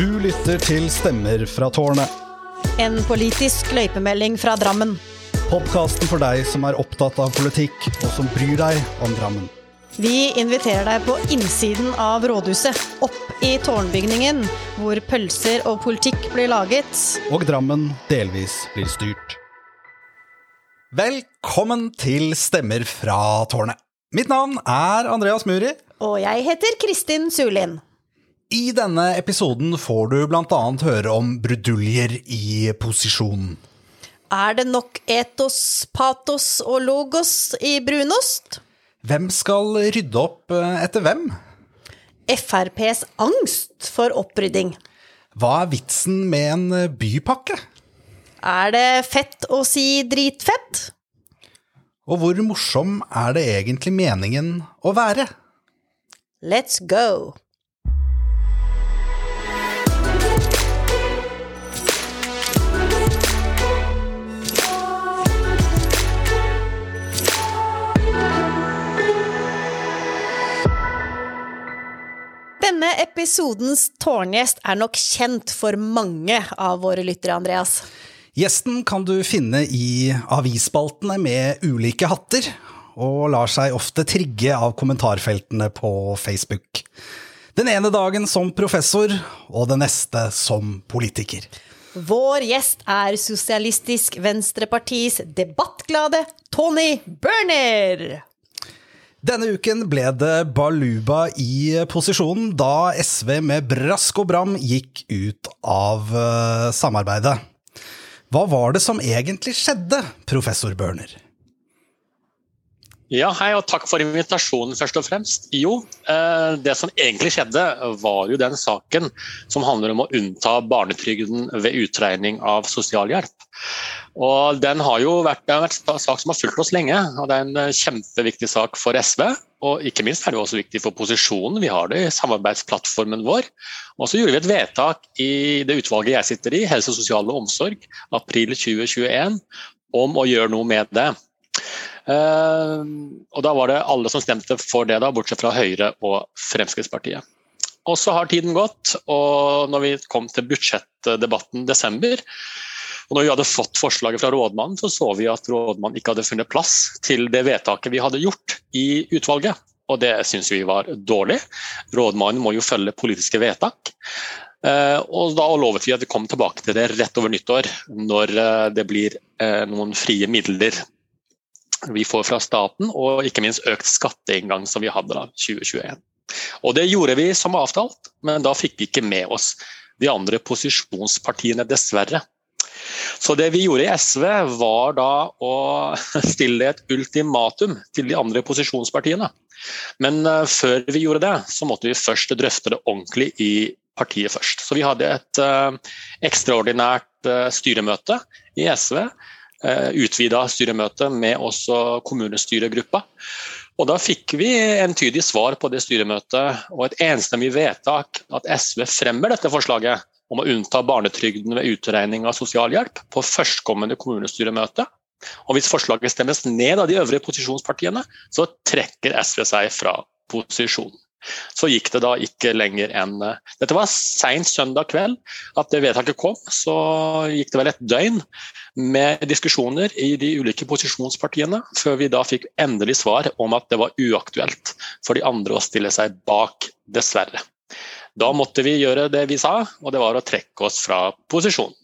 Du lytter til Stemmer fra tårnet. En politisk løypemelding fra Drammen. Podkasten for deg som er opptatt av politikk, og som bryr deg om Drammen. Vi inviterer deg på innsiden av rådhuset, opp i tårnbygningen, hvor pølser og politikk blir laget. Og Drammen delvis blir styrt. Velkommen til Stemmer fra tårnet. Mitt navn er Andreas Muri. Og jeg heter Kristin Sulin. I denne episoden får du annet høre om bruduljer i posisjon. Er det nok etos, patos og logos i brunost? Hvem skal rydde opp eh, etter hvem? FrPs angst for opprydding. Hva er vitsen med en eh, bypakke? Er det fett å si dritfett? Og hvor morsom er det egentlig meningen å være? Let's go! Denne episodens tårngjest er nok kjent for mange av våre lyttere, Andreas. Gjesten kan du finne i avisspaltene med ulike hatter, og lar seg ofte trigge av kommentarfeltene på Facebook. Den ene dagen som professor, og den neste som politiker. Vår gjest er Sosialistisk Venstrepartis debattglade Tony Berner. Denne uken ble det baluba i posisjonen da SV med brask og bram gikk ut av eh, samarbeidet. Hva var det som egentlig skjedde, professor Børner? Ja, hei og takk for invitasjonen, først og fremst. Jo, eh, det som egentlig skjedde, var jo den saken som handler om å unnta barnetrygden ved utregning av sosialhjelp. Og Den har jo vært, har vært en sak som har fulgt oss lenge, og det er en eh, kjempeviktig sak for SV. Og ikke minst er det også viktig for posisjonen. Vi har det i samarbeidsplattformen vår. Og så gjorde vi et vedtak i det utvalget jeg sitter i, Helse, sosial og omsorg, april 2021, om å gjøre noe med det. Uh, og Da var det alle som stemte for det, da, bortsett fra Høyre og Fremskrittspartiet. Og Så har tiden gått, og når vi kom til budsjettdebatten desember, og når vi hadde fått forslaget fra rådmannen, så så vi at rådmannen ikke hadde funnet plass til det vedtaket vi hadde gjort i utvalget. Og det syns vi var dårlig. Rådmannen må jo følge politiske vedtak. Uh, og Da lovet vi at vi kom tilbake til det rett over nyttår, når uh, det blir uh, noen frie midler vi får fra staten, og ikke minst økt skatteinngang som vi hadde da 2021. Og Det gjorde vi som avtalt, men da fikk vi ikke med oss de andre posisjonspartiene, dessverre. Så det vi gjorde i SV, var da å stille et ultimatum til de andre posisjonspartiene. Men uh, før vi gjorde det, så måtte vi først drøfte det ordentlig i partiet først. Så vi hadde et uh, ekstraordinært uh, styremøte i SV Eh, utvida styremøte med også kommunestyregruppa. Og Da fikk vi entydig svar på det styremøtet og et enstemmig vedtak at SV fremmer dette forslaget om å unnta barnetrygden ved utregning av sosialhjelp på førstkommende kommunestyremøte. Og Hvis forslaget stemmes ned av de øvrige posisjonspartiene, så trekker SV seg fra posisjonen. Så gikk det da ikke lenger enn eh, Dette var seint søndag kveld at det vedtaket kom. Så gikk det vel et døgn med diskusjoner i de ulike posisjonspartiene, før vi da fikk endelig svar om at det var uaktuelt for de andre å stille seg bak, dessverre. Da måtte vi gjøre det vi sa, og det var å trekke oss fra posisjonen.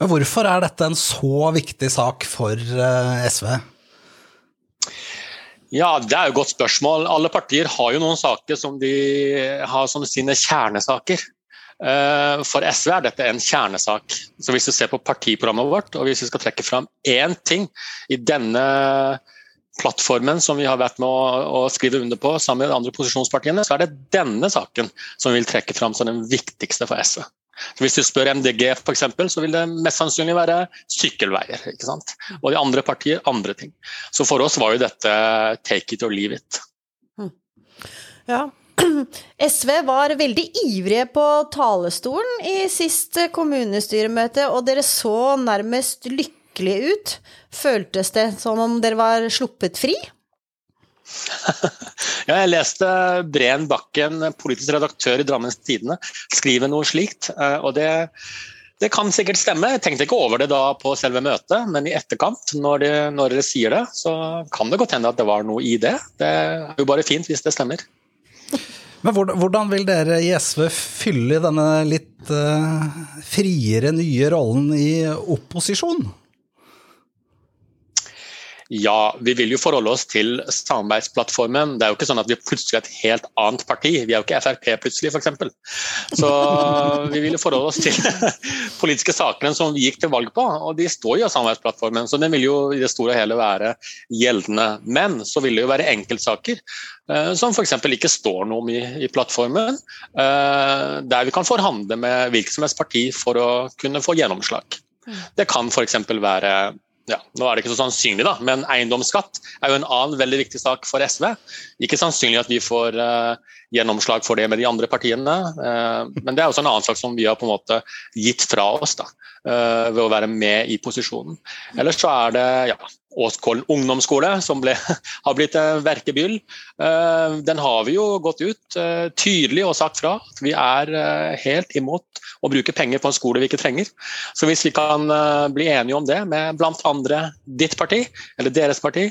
Men hvorfor er dette en så viktig sak for eh, SV? Ja, Det er jo et godt spørsmål. Alle partier har jo noen saker som de har som sine kjernesaker. Eh, for SV er dette en kjernesak. Så Hvis du ser på partiprogrammet vårt, og hvis vi skal trekke fram én ting i denne plattformen som vi har vært med å, skrive under på sammen med de andre posisjonspartiene, så er det denne saken som vi vil trekke fram som den viktigste for SV. Så Hvis du spør MDG f.eks., så vil det mest sannsynlig være sykkelveier. ikke sant? Og de andre partier andre ting. Så for oss var jo dette take it or leave it. Hm. Ja. SV var veldig ivrige på talerstolen i sist kommunestyremøte, og dere så nærmest lykkelige ut. Føltes det som om dere var sluppet fri? ja, jeg leste Breen Bakken, politisk redaktør i Drammens Tidende, skrive noe slikt. Eh, og det, det, kan sikkert stemme. Jeg tenkte ikke over det da på selve møtet, men i etterkant, når, de, når dere sier det, så kan det godt hende at det var noe i det. Det er jo bare fint hvis det stemmer. Men hvordan vil dere i SV fylle denne litt uh, friere, nye rollen i opposisjon? Ja, vi vil jo forholde oss til samarbeidsplattformen. Det er jo ikke sånn at vi plutselig er et helt annet parti. Vi er jo ikke Frp plutselig, f.eks. Så vi vil jo forholde oss til politiske sakene som vi gikk til valg på. Og de står jo i samarbeidsplattformen, så den vil jo i det store og hele være gjeldende. Men så vil det jo være enkeltsaker eh, som f.eks. ikke står noe om i, i plattformen, eh, der vi kan forhandle med hvilket som helst parti for å kunne få gjennomslag. Mm. Det kan f.eks. være ja, nå er det ikke så sannsynlig, da, men eiendomsskatt er jo en annen veldig viktig sak for SV. Ikke sannsynlig at vi får uh, gjennomslag for det med de andre partiene, uh, men det er også en annen sak som vi har på en måte gitt fra oss da, uh, ved å være med i posisjonen. Ellers så er det ja, Åskollen ungdomsskole, som ble, har blitt en verkebyll. Den har vi jo gått ut tydelig og sagt fra at vi er helt imot å bruke penger på en skole vi ikke trenger. Så hvis vi kan eh, bli enige om det med andre ditt parti, eller deres parti,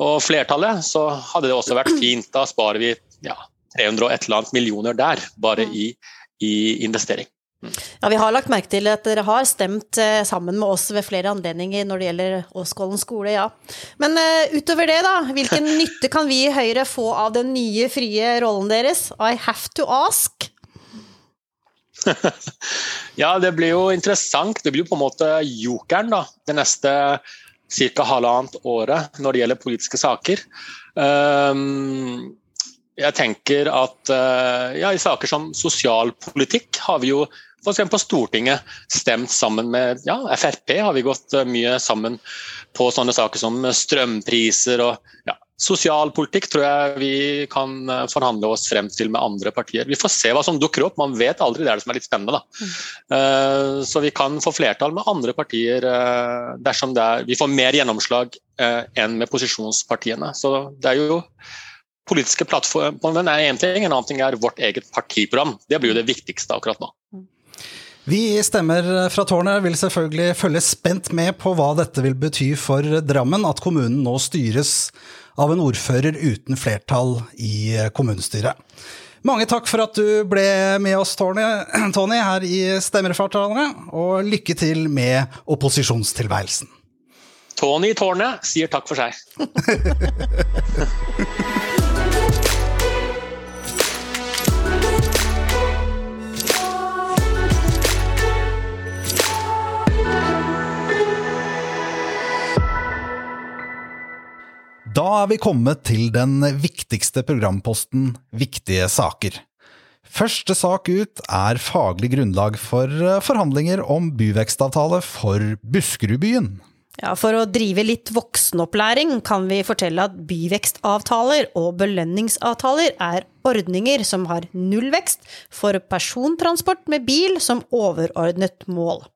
og flertallet, så hadde det også vært fint. Da sparer vi ja, 300 og et eller annet millioner der, bare i, i investering. Ja, Vi har lagt merke til at dere har stemt eh, sammen med oss ved flere anledninger når det gjelder Åskollen skole, ja. Men uh, utover det, da. Hvilken nytte kan vi i Høyre få av den nye, frie rollen deres? I have to ask. ja, det blir jo interessant. Det blir jo på en måte jokeren da, det neste ca. halvannet året når det gjelder politiske saker. Um, jeg tenker at uh, ja, i saker som sosialpolitikk har vi jo f.eks. på Stortinget stemt sammen med ja, Frp har vi gått uh, mye sammen på sånne saker som strømpriser og ja, Sosialpolitikk tror jeg vi kan eh, forhandle oss frem til med andre partier. Vi får se hva som dukker opp, man vet aldri. Det er det som er litt spennende. Mm. Uh, så vi kan få flertall med andre partier uh, dersom er, vi får mer gjennomslag uh, enn med posisjonspartiene. Så det er jo politiske plattformen er én ting, en annen ting er vårt eget partiprogram. Det blir jo det viktigste akkurat nå. Mm. Vi stemmer fra tårnet vil selvfølgelig følge spent med på hva dette vil bety for Drammen, at kommunen nå styres av en ordfører uten flertall i kommunestyret. Mange takk for at du ble med oss, Tony, her i Stemmerfartalene, og lykke til med opposisjonstilværelsen. Tony i Tårnet sier takk for seg. Da er vi kommet til den viktigste programposten Viktige saker. Første sak ut er faglig grunnlag for eh, forhandlinger om byvekstavtale for Buskerudbyen. Ja, For å drive litt voksenopplæring kan vi fortelle at byvekstavtaler og belønningsavtaler er ordninger som har nullvekst for persontransport med bil som overordnet mål.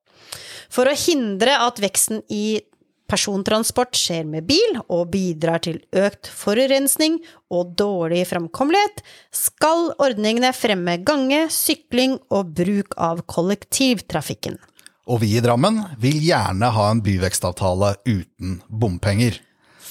For å hindre at veksten i persontransport skjer med bil og bidrar til økt forurensning og dårlig framkommelighet, skal ordningene fremme gange, sykling og bruk av kollektivtrafikken. Og vi i Drammen vil gjerne ha en byvekstavtale uten bompenger.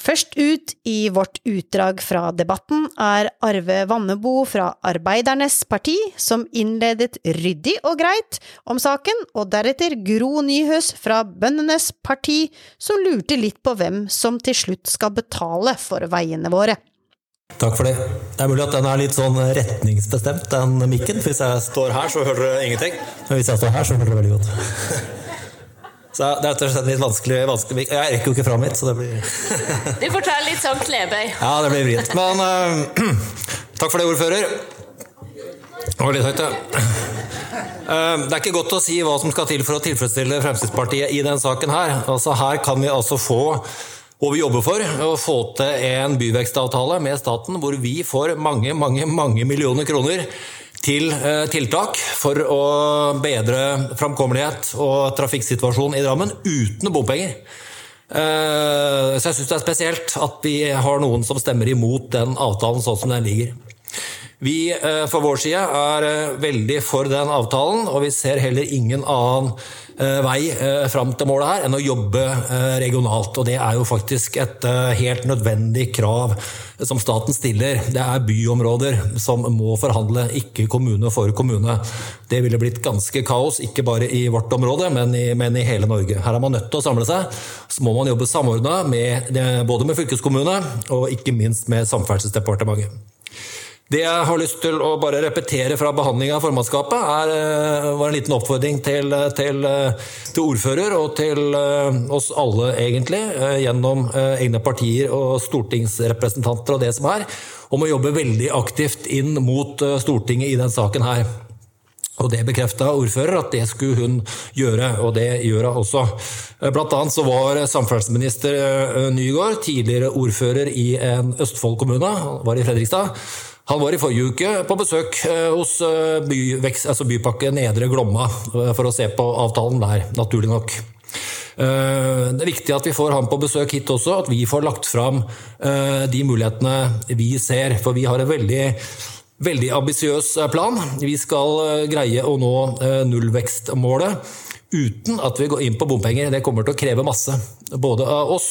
Først ut i vårt utdrag fra debatten er Arve Vannebo fra Arbeidernes parti, som innledet ryddig og greit om saken, og deretter Gro Nyhøs fra Bøndenes parti, som lurte litt på hvem som til slutt skal betale for veiene våre. Takk for det. Det er mulig at den er litt sånn retningsbestemt, den mikken. Hvis jeg står her, så hører dere ingenting. Men hvis jeg står her, så hører dere veldig godt. Så det er rett og slett litt vanskelig, vanskelig. Jeg rekker jo ikke fram hit, så det blir Du får ta litt sånn knebøy. Ja, det blir vrient. Men uh, takk for det, ordfører. Det var litt høyt, ja. Uh, det er ikke godt å si hva som skal til for å tilfredsstille Fremskrittspartiet i den saken her. Altså Her kan vi altså få og vi jobber for å få til en byvekstavtale med staten hvor vi får mange, mange, mange millioner kroner til eh, tiltak for å bedre framkommelighet og trafikksituasjonen i Drammen uten bompenger. Så jeg syns det er spesielt at vi har noen som stemmer imot den avtalen sånn som den ligger. Vi for fra vår side er eh, veldig for den avtalen, og vi ser heller ingen annen eh, vei fram til målet her enn å jobbe regionalt. Og det er jo faktisk et helt nødvendig krav som staten stiller. Det er byområder som må forhandle, ikke kommune for kommune. Det ville blitt ganske kaos, ikke bare i vårt område, men i, men i hele Norge. Her er man nødt til å samle seg. Så må man jobbe samordna både med fylkeskommune og ikke minst med Samferdselsdepartementet. Det jeg har lyst til å bare repetere fra behandlinga av formannskapet, er, eh, var en liten oppfordring til, til, til, ordfører og til eh, oss alle, egentlig, eh, gjennom egne partier og stortingsrepresentanter og det som er, om å jobbe veldig aktivt inn mot Stortinget i den saken her. Og Det bekrefta ordfører at det skulle hun gjøre, og det gjør hun også. Blant annet så var samferdselsminister Nygaard tidligere ordfører i en Østfold kommune, var i Fredrikstad. Han var i forrige uke på besøk eh, hos eh, byvekst, altså Bypakke Nedre Glomma eh, for å se på avtalen der, naturlig nok. Det er viktig at vi får ham på besøk hit også, at vi får lagt fram de mulighetene vi ser. For vi har en veldig, veldig ambisiøs plan. Vi skal greie å nå nullvekstmålet uten at vi går inn på bompenger. Det kommer til å kreve masse, både av oss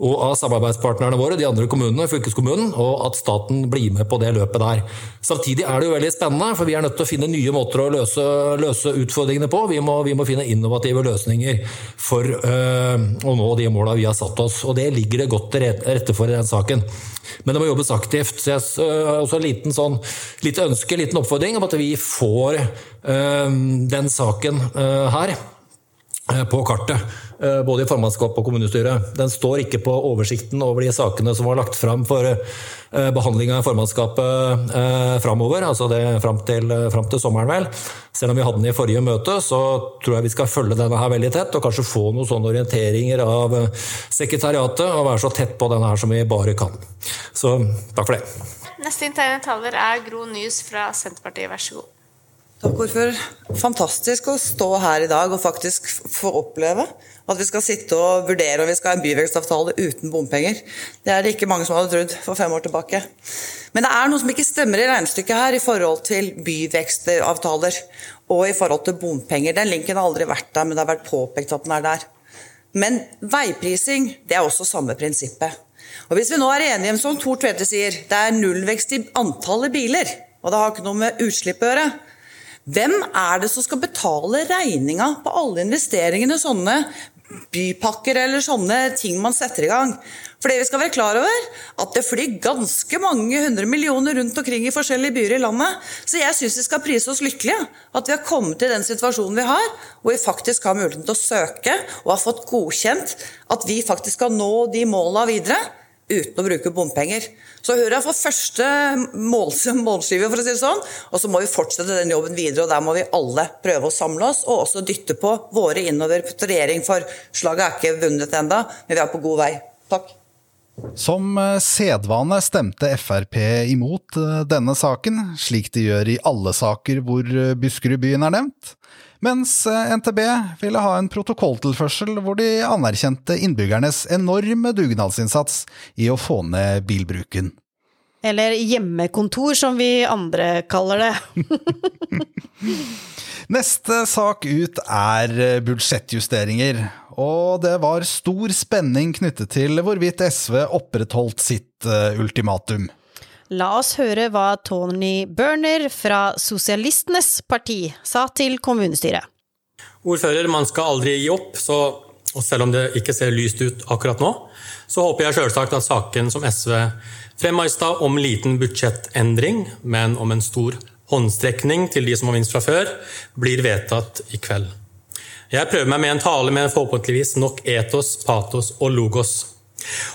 og av samarbeidspartnerne våre, de andre kommunene, fylkeskommunen, og at staten blir med på det løpet der. Samtidig er det jo veldig spennende, for vi er nødt til å finne nye måter å løse, løse utfordringene på. Vi må, vi må, finne innovative løsninger for øh, å nå de måla vi har satt oss. Og det ligger det godt til rette for i den saken. Men det må jobbes aktivt. Så jeg har også en liten sånn, lite ønske, en liten oppfordring om at vi får øh, den saken øh, her på kartet. Eh, både i formannskap og kommunestyret. Den står ikke på oversikten over de sakene som var lagt fram for behandlinga behandling av formannskapet eh, framover, altså det fram til, fram til, sommeren, vel. Selv om vi hadde den i forrige møte, så tror jeg vi skal følge denne her veldig tett, og kanskje få noen sånne orienteringer av sekretariatet, og være så tett på denne her som vi bare kan. Så takk for det. Neste interne taler er Gro Nys fra Senterpartiet, vær så god. Takk, ordfører. Fantastisk å stå her i dag og faktisk få oppleve at vi skal sitte og vurdere om vi skal ha en byvekstavtale uten bompenger. Det er det ikke mange som hadde trodd for fem år tilbake. Men det er noe som ikke stemmer i regnestykket her i forhold til byvekstavtaler og i forhold til bompenger. Den linken har aldri vært der, men det har vært påpekt at den er der. Men veiprising det er også samme prinsippet. Og Hvis vi nå er enige om, som Tor Tvedte sier, det er nullvekst i antallet biler, og det har ikke noe med utslipp å gjøre, hvem er det som skal betale regninga på alle investeringene sånne bypakker eller sånne ting man setter i gang? For det vi skal være klar over, at det flyr ganske mange hundre millioner rundt omkring i forskjellige byer i landet. Så jeg syns vi skal prise oss lykkelige at vi har kommet til den situasjonen vi har, hvor vi faktisk har muligheten til å søke og har fått godkjent at vi faktisk skal nå de måla videre uten å bruke bompenger. Så hurra for første målskive, for å si det sånn. Og så må vi fortsette den jobben videre, og der må vi alle prøve å samle oss, og også dytte på våre innover til regjering, for slaget er ikke vunnet enda, men vi er på god vei. Takk. Som eh, sedvane stemte Frp imot eh, denne saken, slik de gjør i alle saker hvor eh, Buskerudbyen er nevnt mens eh, NTB ville ha en protokolltilførsel hvor de anerkjente innbyggernes enorme dugnadsinnsats i å få ned bilbruken. Eller hjemmekontor, som vi andre kaller det. Neste sak ut er eh, budsjettjusteringer, og det var stor spenning knyttet til hvorvidt SV opprettholdt sitt eh, ultimatum. La oss høre hva Tony Berner fra Sosialistenes parti sa til kommunestyret. Ordfører, man skal aldri gi opp, så, og selv om det ikke ser lyst ut akkurat nå, så håper jeg selvsagt at saken som SV fremma i stad om liten budsjettendring, men om en stor håndstrekning til de som har minst fra før, blir vedtatt i kveld. Jeg prøver meg med en tale med forhåpentligvis nok etos, patos og logos.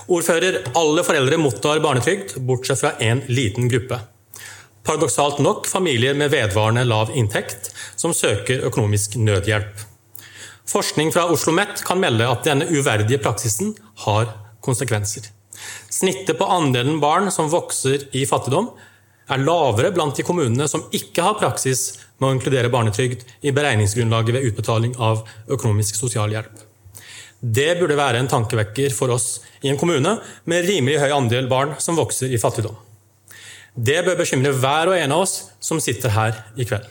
Ordfører, alle foreldre mottar barnetrygd, bortsett fra en liten gruppe. Paradoksalt nok familier med vedvarende lav inntekt som søker økonomisk nødhjelp. Forskning fra Oslo OsloMet kan melde at denne uverdige praksisen har konsekvenser. Snittet på andelen barn som vokser i fattigdom, er lavere blant de kommunene som ikke har praksis med å inkludere barnetrygd i beregningsgrunnlaget ved utbetaling av økonomisk sosialhjelp. Det burde være en tankevekker for oss i en kommune med rimelig høy andel barn som vokser i fattigdom. Det bør bekymre hver og en av oss som sitter her i kveld.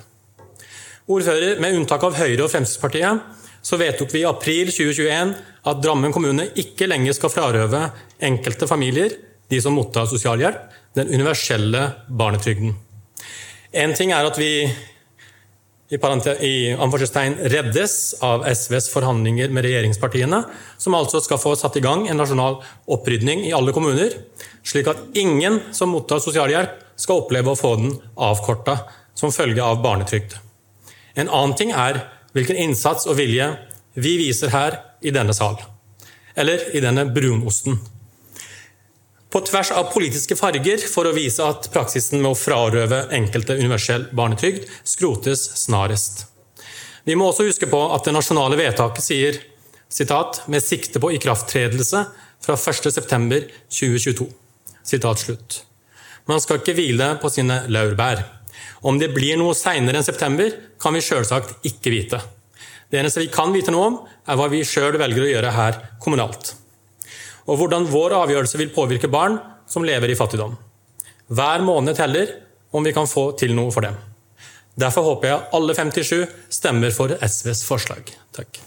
Ordfører, med unntak av Høyre og Fremskrittspartiet, så vedtok vi i april 2021 at Drammen kommune ikke lenger skal frarøve enkelte familier, de som mottar sosialhjelp, den universelle barnetrygden. En ting er at vi i, i reddes av SVs forhandlinger med regjeringspartiene, som altså skal få satt i gang en nasjonal opprydning i alle kommuner, slik at ingen som mottar sosialhjelp, skal oppleve å få den avkorta som følge av barnetrygd. En annen ting er hvilken innsats og vilje vi viser her i denne sal, eller i denne brunosten. På tvers av politiske farger for å vise at praksisen med å frarøve enkelte universell barnetrygd skrotes snarest. Vi må også huske på at det nasjonale vedtaket sier sitat, 'med sikte på ikrafttredelse fra 1.9.2022'. Sitat slutt. Man skal ikke hvile på sine laurbær. Om det blir noe seinere enn september, kan vi sjølsagt ikke vite. Det eneste vi kan vite noe om, er hva vi sjøl velger å gjøre her kommunalt. Og hvordan vår avgjørelse vil påvirke barn som lever i fattigdom. Hver måned teller om vi kan få til noe for dem. Derfor håper jeg alle 57 stemmer for SVs forslag. Takk.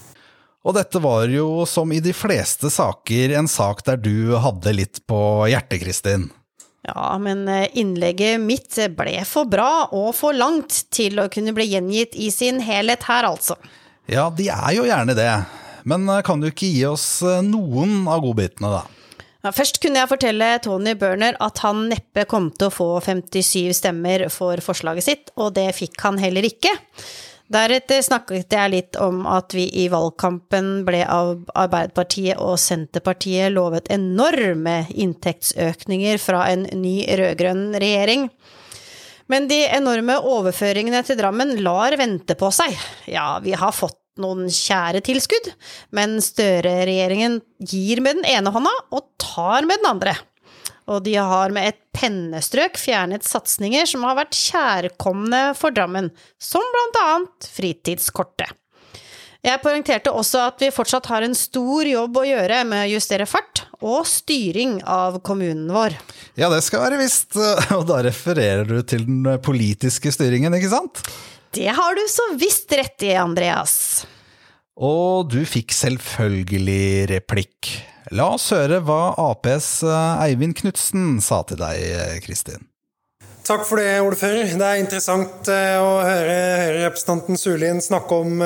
Og dette var jo, som i de fleste saker, en sak der du hadde litt på hjertet, Kristin. Ja, men eh, innlegget mitt ble for bra og for langt til å kunne bli gjengitt i sin helhet her, altså. Ja, de er jo gjerne det. Men eh, kan du ikke gi oss eh, noen av godbitene, da? Ja, først kunne jeg fortelle Tony Burner at han neppe kom til å få 57 stemmer for forslaget sitt, og det fikk han heller ikke. Deretter snakket jeg litt om at vi i valgkampen ble av Arbeiderpartiet og Senterpartiet lovet enorme inntektsøkninger fra en ny rød-grønn regjering. Men de enorme overføringene til Drammen lar vente på seg. Ja, vi har fått noen kjære tilskudd, men Støre-regjeringen gir med den ene hånda og tar med den andre og de har med et pennestrøk fjernet satsinger som har vært kjærkomne for Drammen, som blant annet fritidskortet. Jeg poengterte også at vi fortsatt har en stor jobb å gjøre med å justere fart og styring av kommunen vår. Ja, det skal være visst, og da refererer du til den politiske styringen, ikke sant? Det har du så visst rett i, Andreas. Og du fikk selvfølgelig replikk. La oss høre hva Aps eh, Eivind Knutsen sa til deg, Kristin. Takk for det, ordfører. Det er interessant eh, å høre, Høyre-representanten Sulin snakke om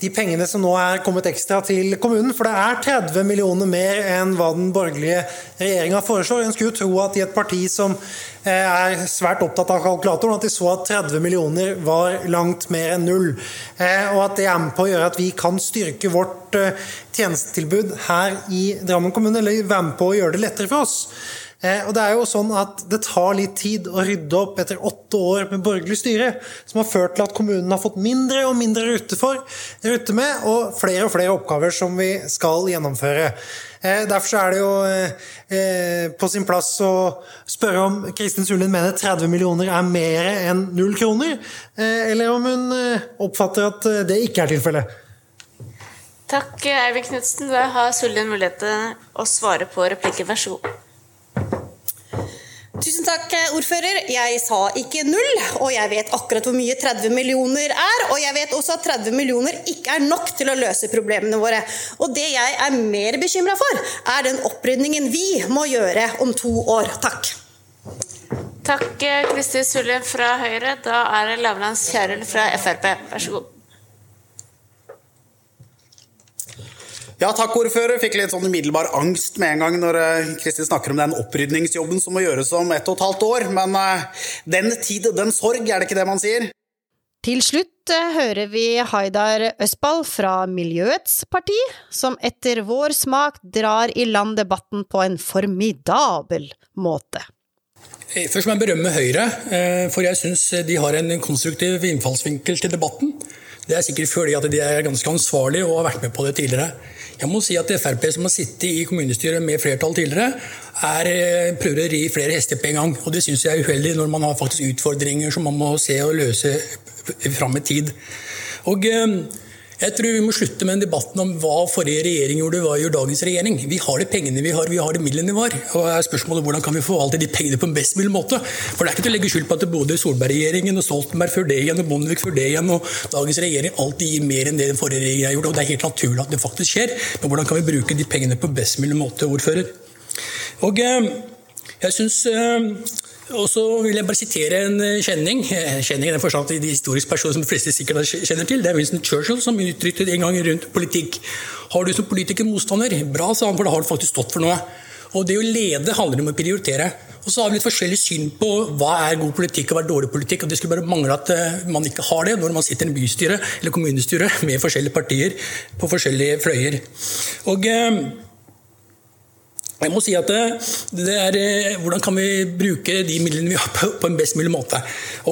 de pengene som nå er kommet ekstra til kommunen. For det er 30 millioner mer enn hva den borgerlige regjeringa foreslår. En skulle tro at i et parti som er svært opptatt av kalkulatoren, at de så at 30 millioner var langt mer enn null. Og at det er med på å gjøre at vi kan styrke vårt tjenestetilbud her i Drammen kommune, eller være med på å gjøre det lettere for oss. Eh, og Det er jo sånn at det tar litt tid å rydde opp etter åtte år med borgerlig styre, som har ført til at kommunen har fått mindre og mindre rute, for, rute med, og flere og flere oppgaver som vi skal gjennomføre. Eh, derfor er det jo eh, på sin plass å spørre om Kristin Sulin mener 30 millioner er mer enn null kroner, eller om hun oppfatter at det ikke er tilfellet. Takk, Eivind Knutsen. Da har Sulin mulighet til å svare på replikken. Vær så god. Tusen takk, ordfører. Jeg sa ikke null, og jeg vet akkurat hvor mye 30 millioner er. Og jeg vet også at 30 millioner ikke er nok til å løse problemene våre. Og det jeg er mer bekymra for, er den opprydningen vi må gjøre om to år. Takk. Takk, Kristi Sulle fra Høyre. Da er det Lavlands Kjerul fra Frp. Vær så god. Ja, takk, ordfører. Fikk litt sånn umiddelbar angst med en gang når eh, Kristin snakker om den opprydningsjobben som må gjøres om ett og et halvt år. Men uh, den tid, den sorg, er det ikke det man sier? Til slutt uh, hører vi Haidar Østball fra Miljøets parti, som etter vår smak drar i land debatten på en formidabel måte. Først må jeg berømme Høyre, for jeg syns de har en konstruktiv innfallsvinkel til debatten. Det er sikkert fordi at de er ganske ansvarlige og har vært med på det tidligere. Jeg må si at Frp, som har sittet i kommunestyret med flertall tidligere, er, eh, prøver å ri flere hester på en gang. Og det syns jeg er uheldig når man har faktisk utfordringer som man må se og løse fram i tid. Og eh, Jeg tror vi må slutte med den debatten om hva forrige regjering gjorde, hva gjør dagens regjering. Vi har de pengene vi har, vi har de midlene vi har. Og er spørsmålet hvordan kan vi forvalte de pengene på en best mulig måte. For det er ikke til å legge skyld på at både Solberg-regjeringen og Stoltenberg før det igjen og Bondevik før det igjen og dagens regjering alltid gir mer enn det den forrige regjeringen har gjort. Og det er helt naturlig at det faktisk skjer. Men hvordan kan vi bruke de pengene på best mulig måte, ordfører? Og eh, jeg synes eh, og så vil jeg bare sitere en eh, kjenning. Eh, kjenning den forstand til de historiske personer som de fleste sikkert kjenner til. Det er Winston Churchill som uttrykte en gang rundt politikk. Har du som politiker motstander? Bra, sa han, for da har du faktisk stått for noe. Og det å lede handler om å prioritere. Og så har vi litt forskjellig syn på hva er god politikk og hva er dårlig politikk. og Det skulle bare mangle at eh, man ikke har det når man sitter i en bystyre eller kommunestyre med forskjellige partier på forskjellige fløyer. Og jeg må si at det, det er, eh, Hvordan kan vi bruke de midlene vi har på, en best mulig måte?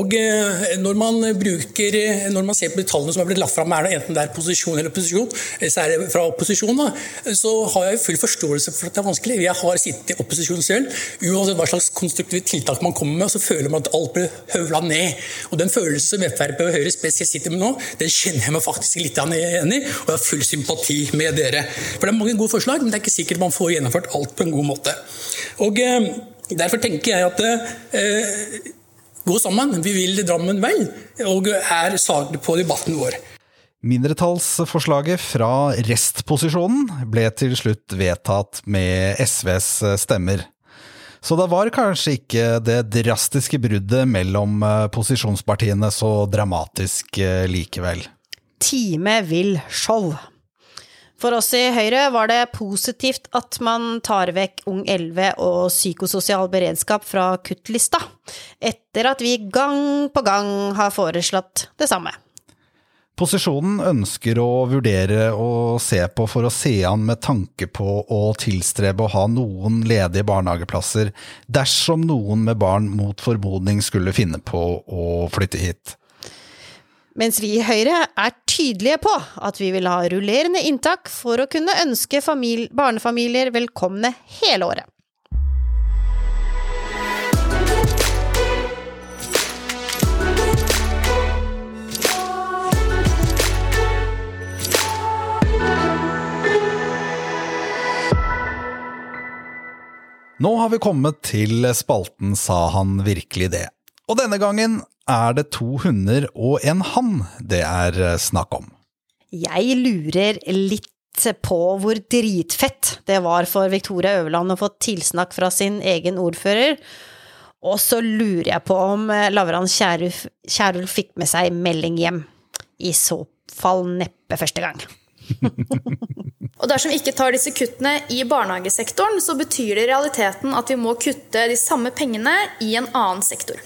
Og eh, Når man, bruker, eh, når man ser på de tallene som er blitt lagt fram, enten det er posisjon eller opposisjon, så er det fra opposisjon, da, så har jeg full forståelse for at det er vanskelig. Jeg har sittet i opposisjon selv. Uansett hva slags konstruktive tiltak man kommer med, så føler man at alt blir høvla ned. Og Den følelsen som Frp og Høyre spesielt sitter med nå, den kjenner jeg meg faktisk litt igjen i, og jeg har full sympati med dere. For Det er mange gode forslag, men det er ikke sikkert man får gjennomført alt på en god måte. Og eh, Derfor tenker jeg at eh, gå sammen. Vi vil Drammen vel, og er saklig på debatten vår. Mindretallsforslaget fra restposisjonen ble til slutt vedtatt med SVs stemmer. Så det var kanskje ikke det drastiske bruddet mellom eh, posisjonspartiene så dramatisk eh, likevel. Time vil show. For oss i Høyre var det positivt at man tar vekk Ung 11 og psykososial beredskap fra kuttlista, etter at vi gang på gang har foreslått det samme. Posisjonen ønsker å vurdere og se på for å se an med tanke på å tilstrebe å ha noen ledige barnehageplasser dersom noen med barn mot formodning skulle finne på å flytte hit. Mens vi i Høyre er tydelige på at vi vil ha rullerende inntak for å kunne ønske barnefamilier velkomne hele året. Nå har vi kommet til spalten Sa han virkelig det? Og denne gangen er det to hunder og en hann det er snakk om. Jeg lurer litt på hvor dritfett det var for Victoria Øverland å få tilsnakk fra sin egen ordfører. Og så lurer jeg på om Lavran Kierulf fikk med seg melding hjem. I så fall neppe første gang. Og dersom vi ikke tar disse kuttene i barnehagesektoren, så betyr det i realiteten at vi må kutte de samme pengene i en annen sektor.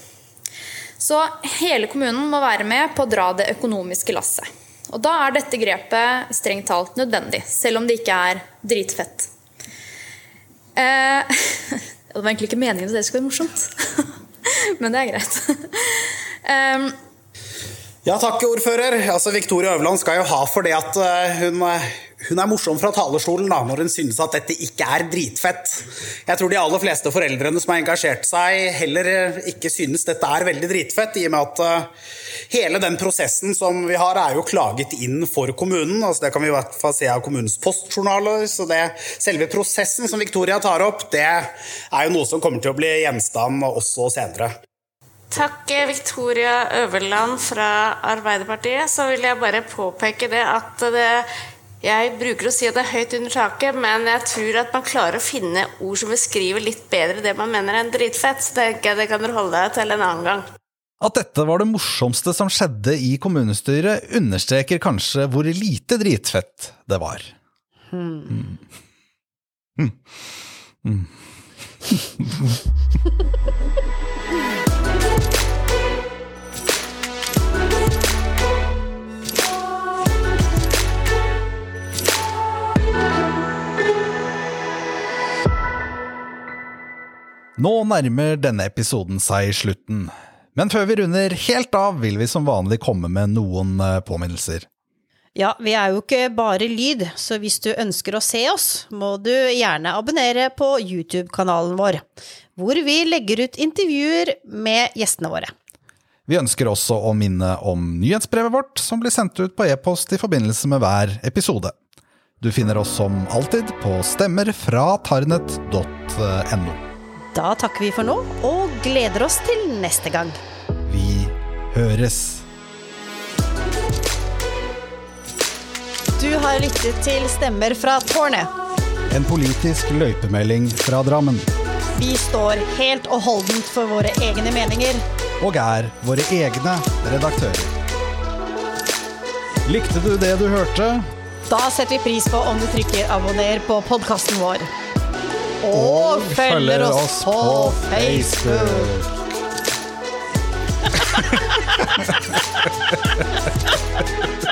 Så hele kommunen må være med på å dra det økonomiske lasset. Og da er dette grepet strengt talt nødvendig, selv om det ikke er dritfett. Eh, det var egentlig ikke meningen at det skulle være morsomt, men det er greit. Eh, ja, takk, ordfører. Altså, Victoria Øverland skal jo ha for det at eh, hun, eh, hun er morsom fra talerstolen da, når hun synes at dette ikke er dritfett. Jeg tror de aller fleste foreldrene som har engasjert seg, heller eh, ikke synes dette er veldig dritfett, i og med at hele den prosessen som vi har, er jo klaget inn for kommunen. altså Det kan vi i hvert fall se av kommunens postjournaler. så det, Selve prosessen som Victoria tar opp, det er jo noe som kommer til å bli gjenstand også senere. Takk, Victoria Øverland fra Arbeiderpartiet. Så vil jeg bare påpeke det at det, jeg bruker å si at det er høyt under taket, men jeg tror at man klarer å finne ord som beskriver litt bedre det man mener er en dritfett. Så tenker jeg det kan dere holde deg til en annen gang. At dette var det morsomste som skjedde i kommunestyret, understreker kanskje hvor lite dritfett det var. Hmm. Hmm. Mm. Nå nærmer denne episoden seg slutten, men før vi runder helt av, vil vi som vanlig komme med noen eh, påminnelser. Ja, vi er jo ikke bare lyd, så hvis du ønsker å se oss, må du gjerne abonnere på YouTube-kanalen vår, hvor vi legger ut intervjuer med gjestene våre. Vi ønsker også å minne om nyhetsbrevet vårt, som blir sendt ut på e-post i forbindelse med hver episode. Du finner oss som alltid på stemmerfratarnet.no. Da takker vi for nå, og gleder oss til neste gang. Vi høres. Du har lyttet til Stemmer fra tårnet. En politisk løypemelding fra Drammen. Vi står helt og holdent for våre egne meninger. Og er våre egne redaktører. Likte du det du hørte? Da setter vi pris på om du trykker abonner på podkasten vår. Og, følger oss på Facebook.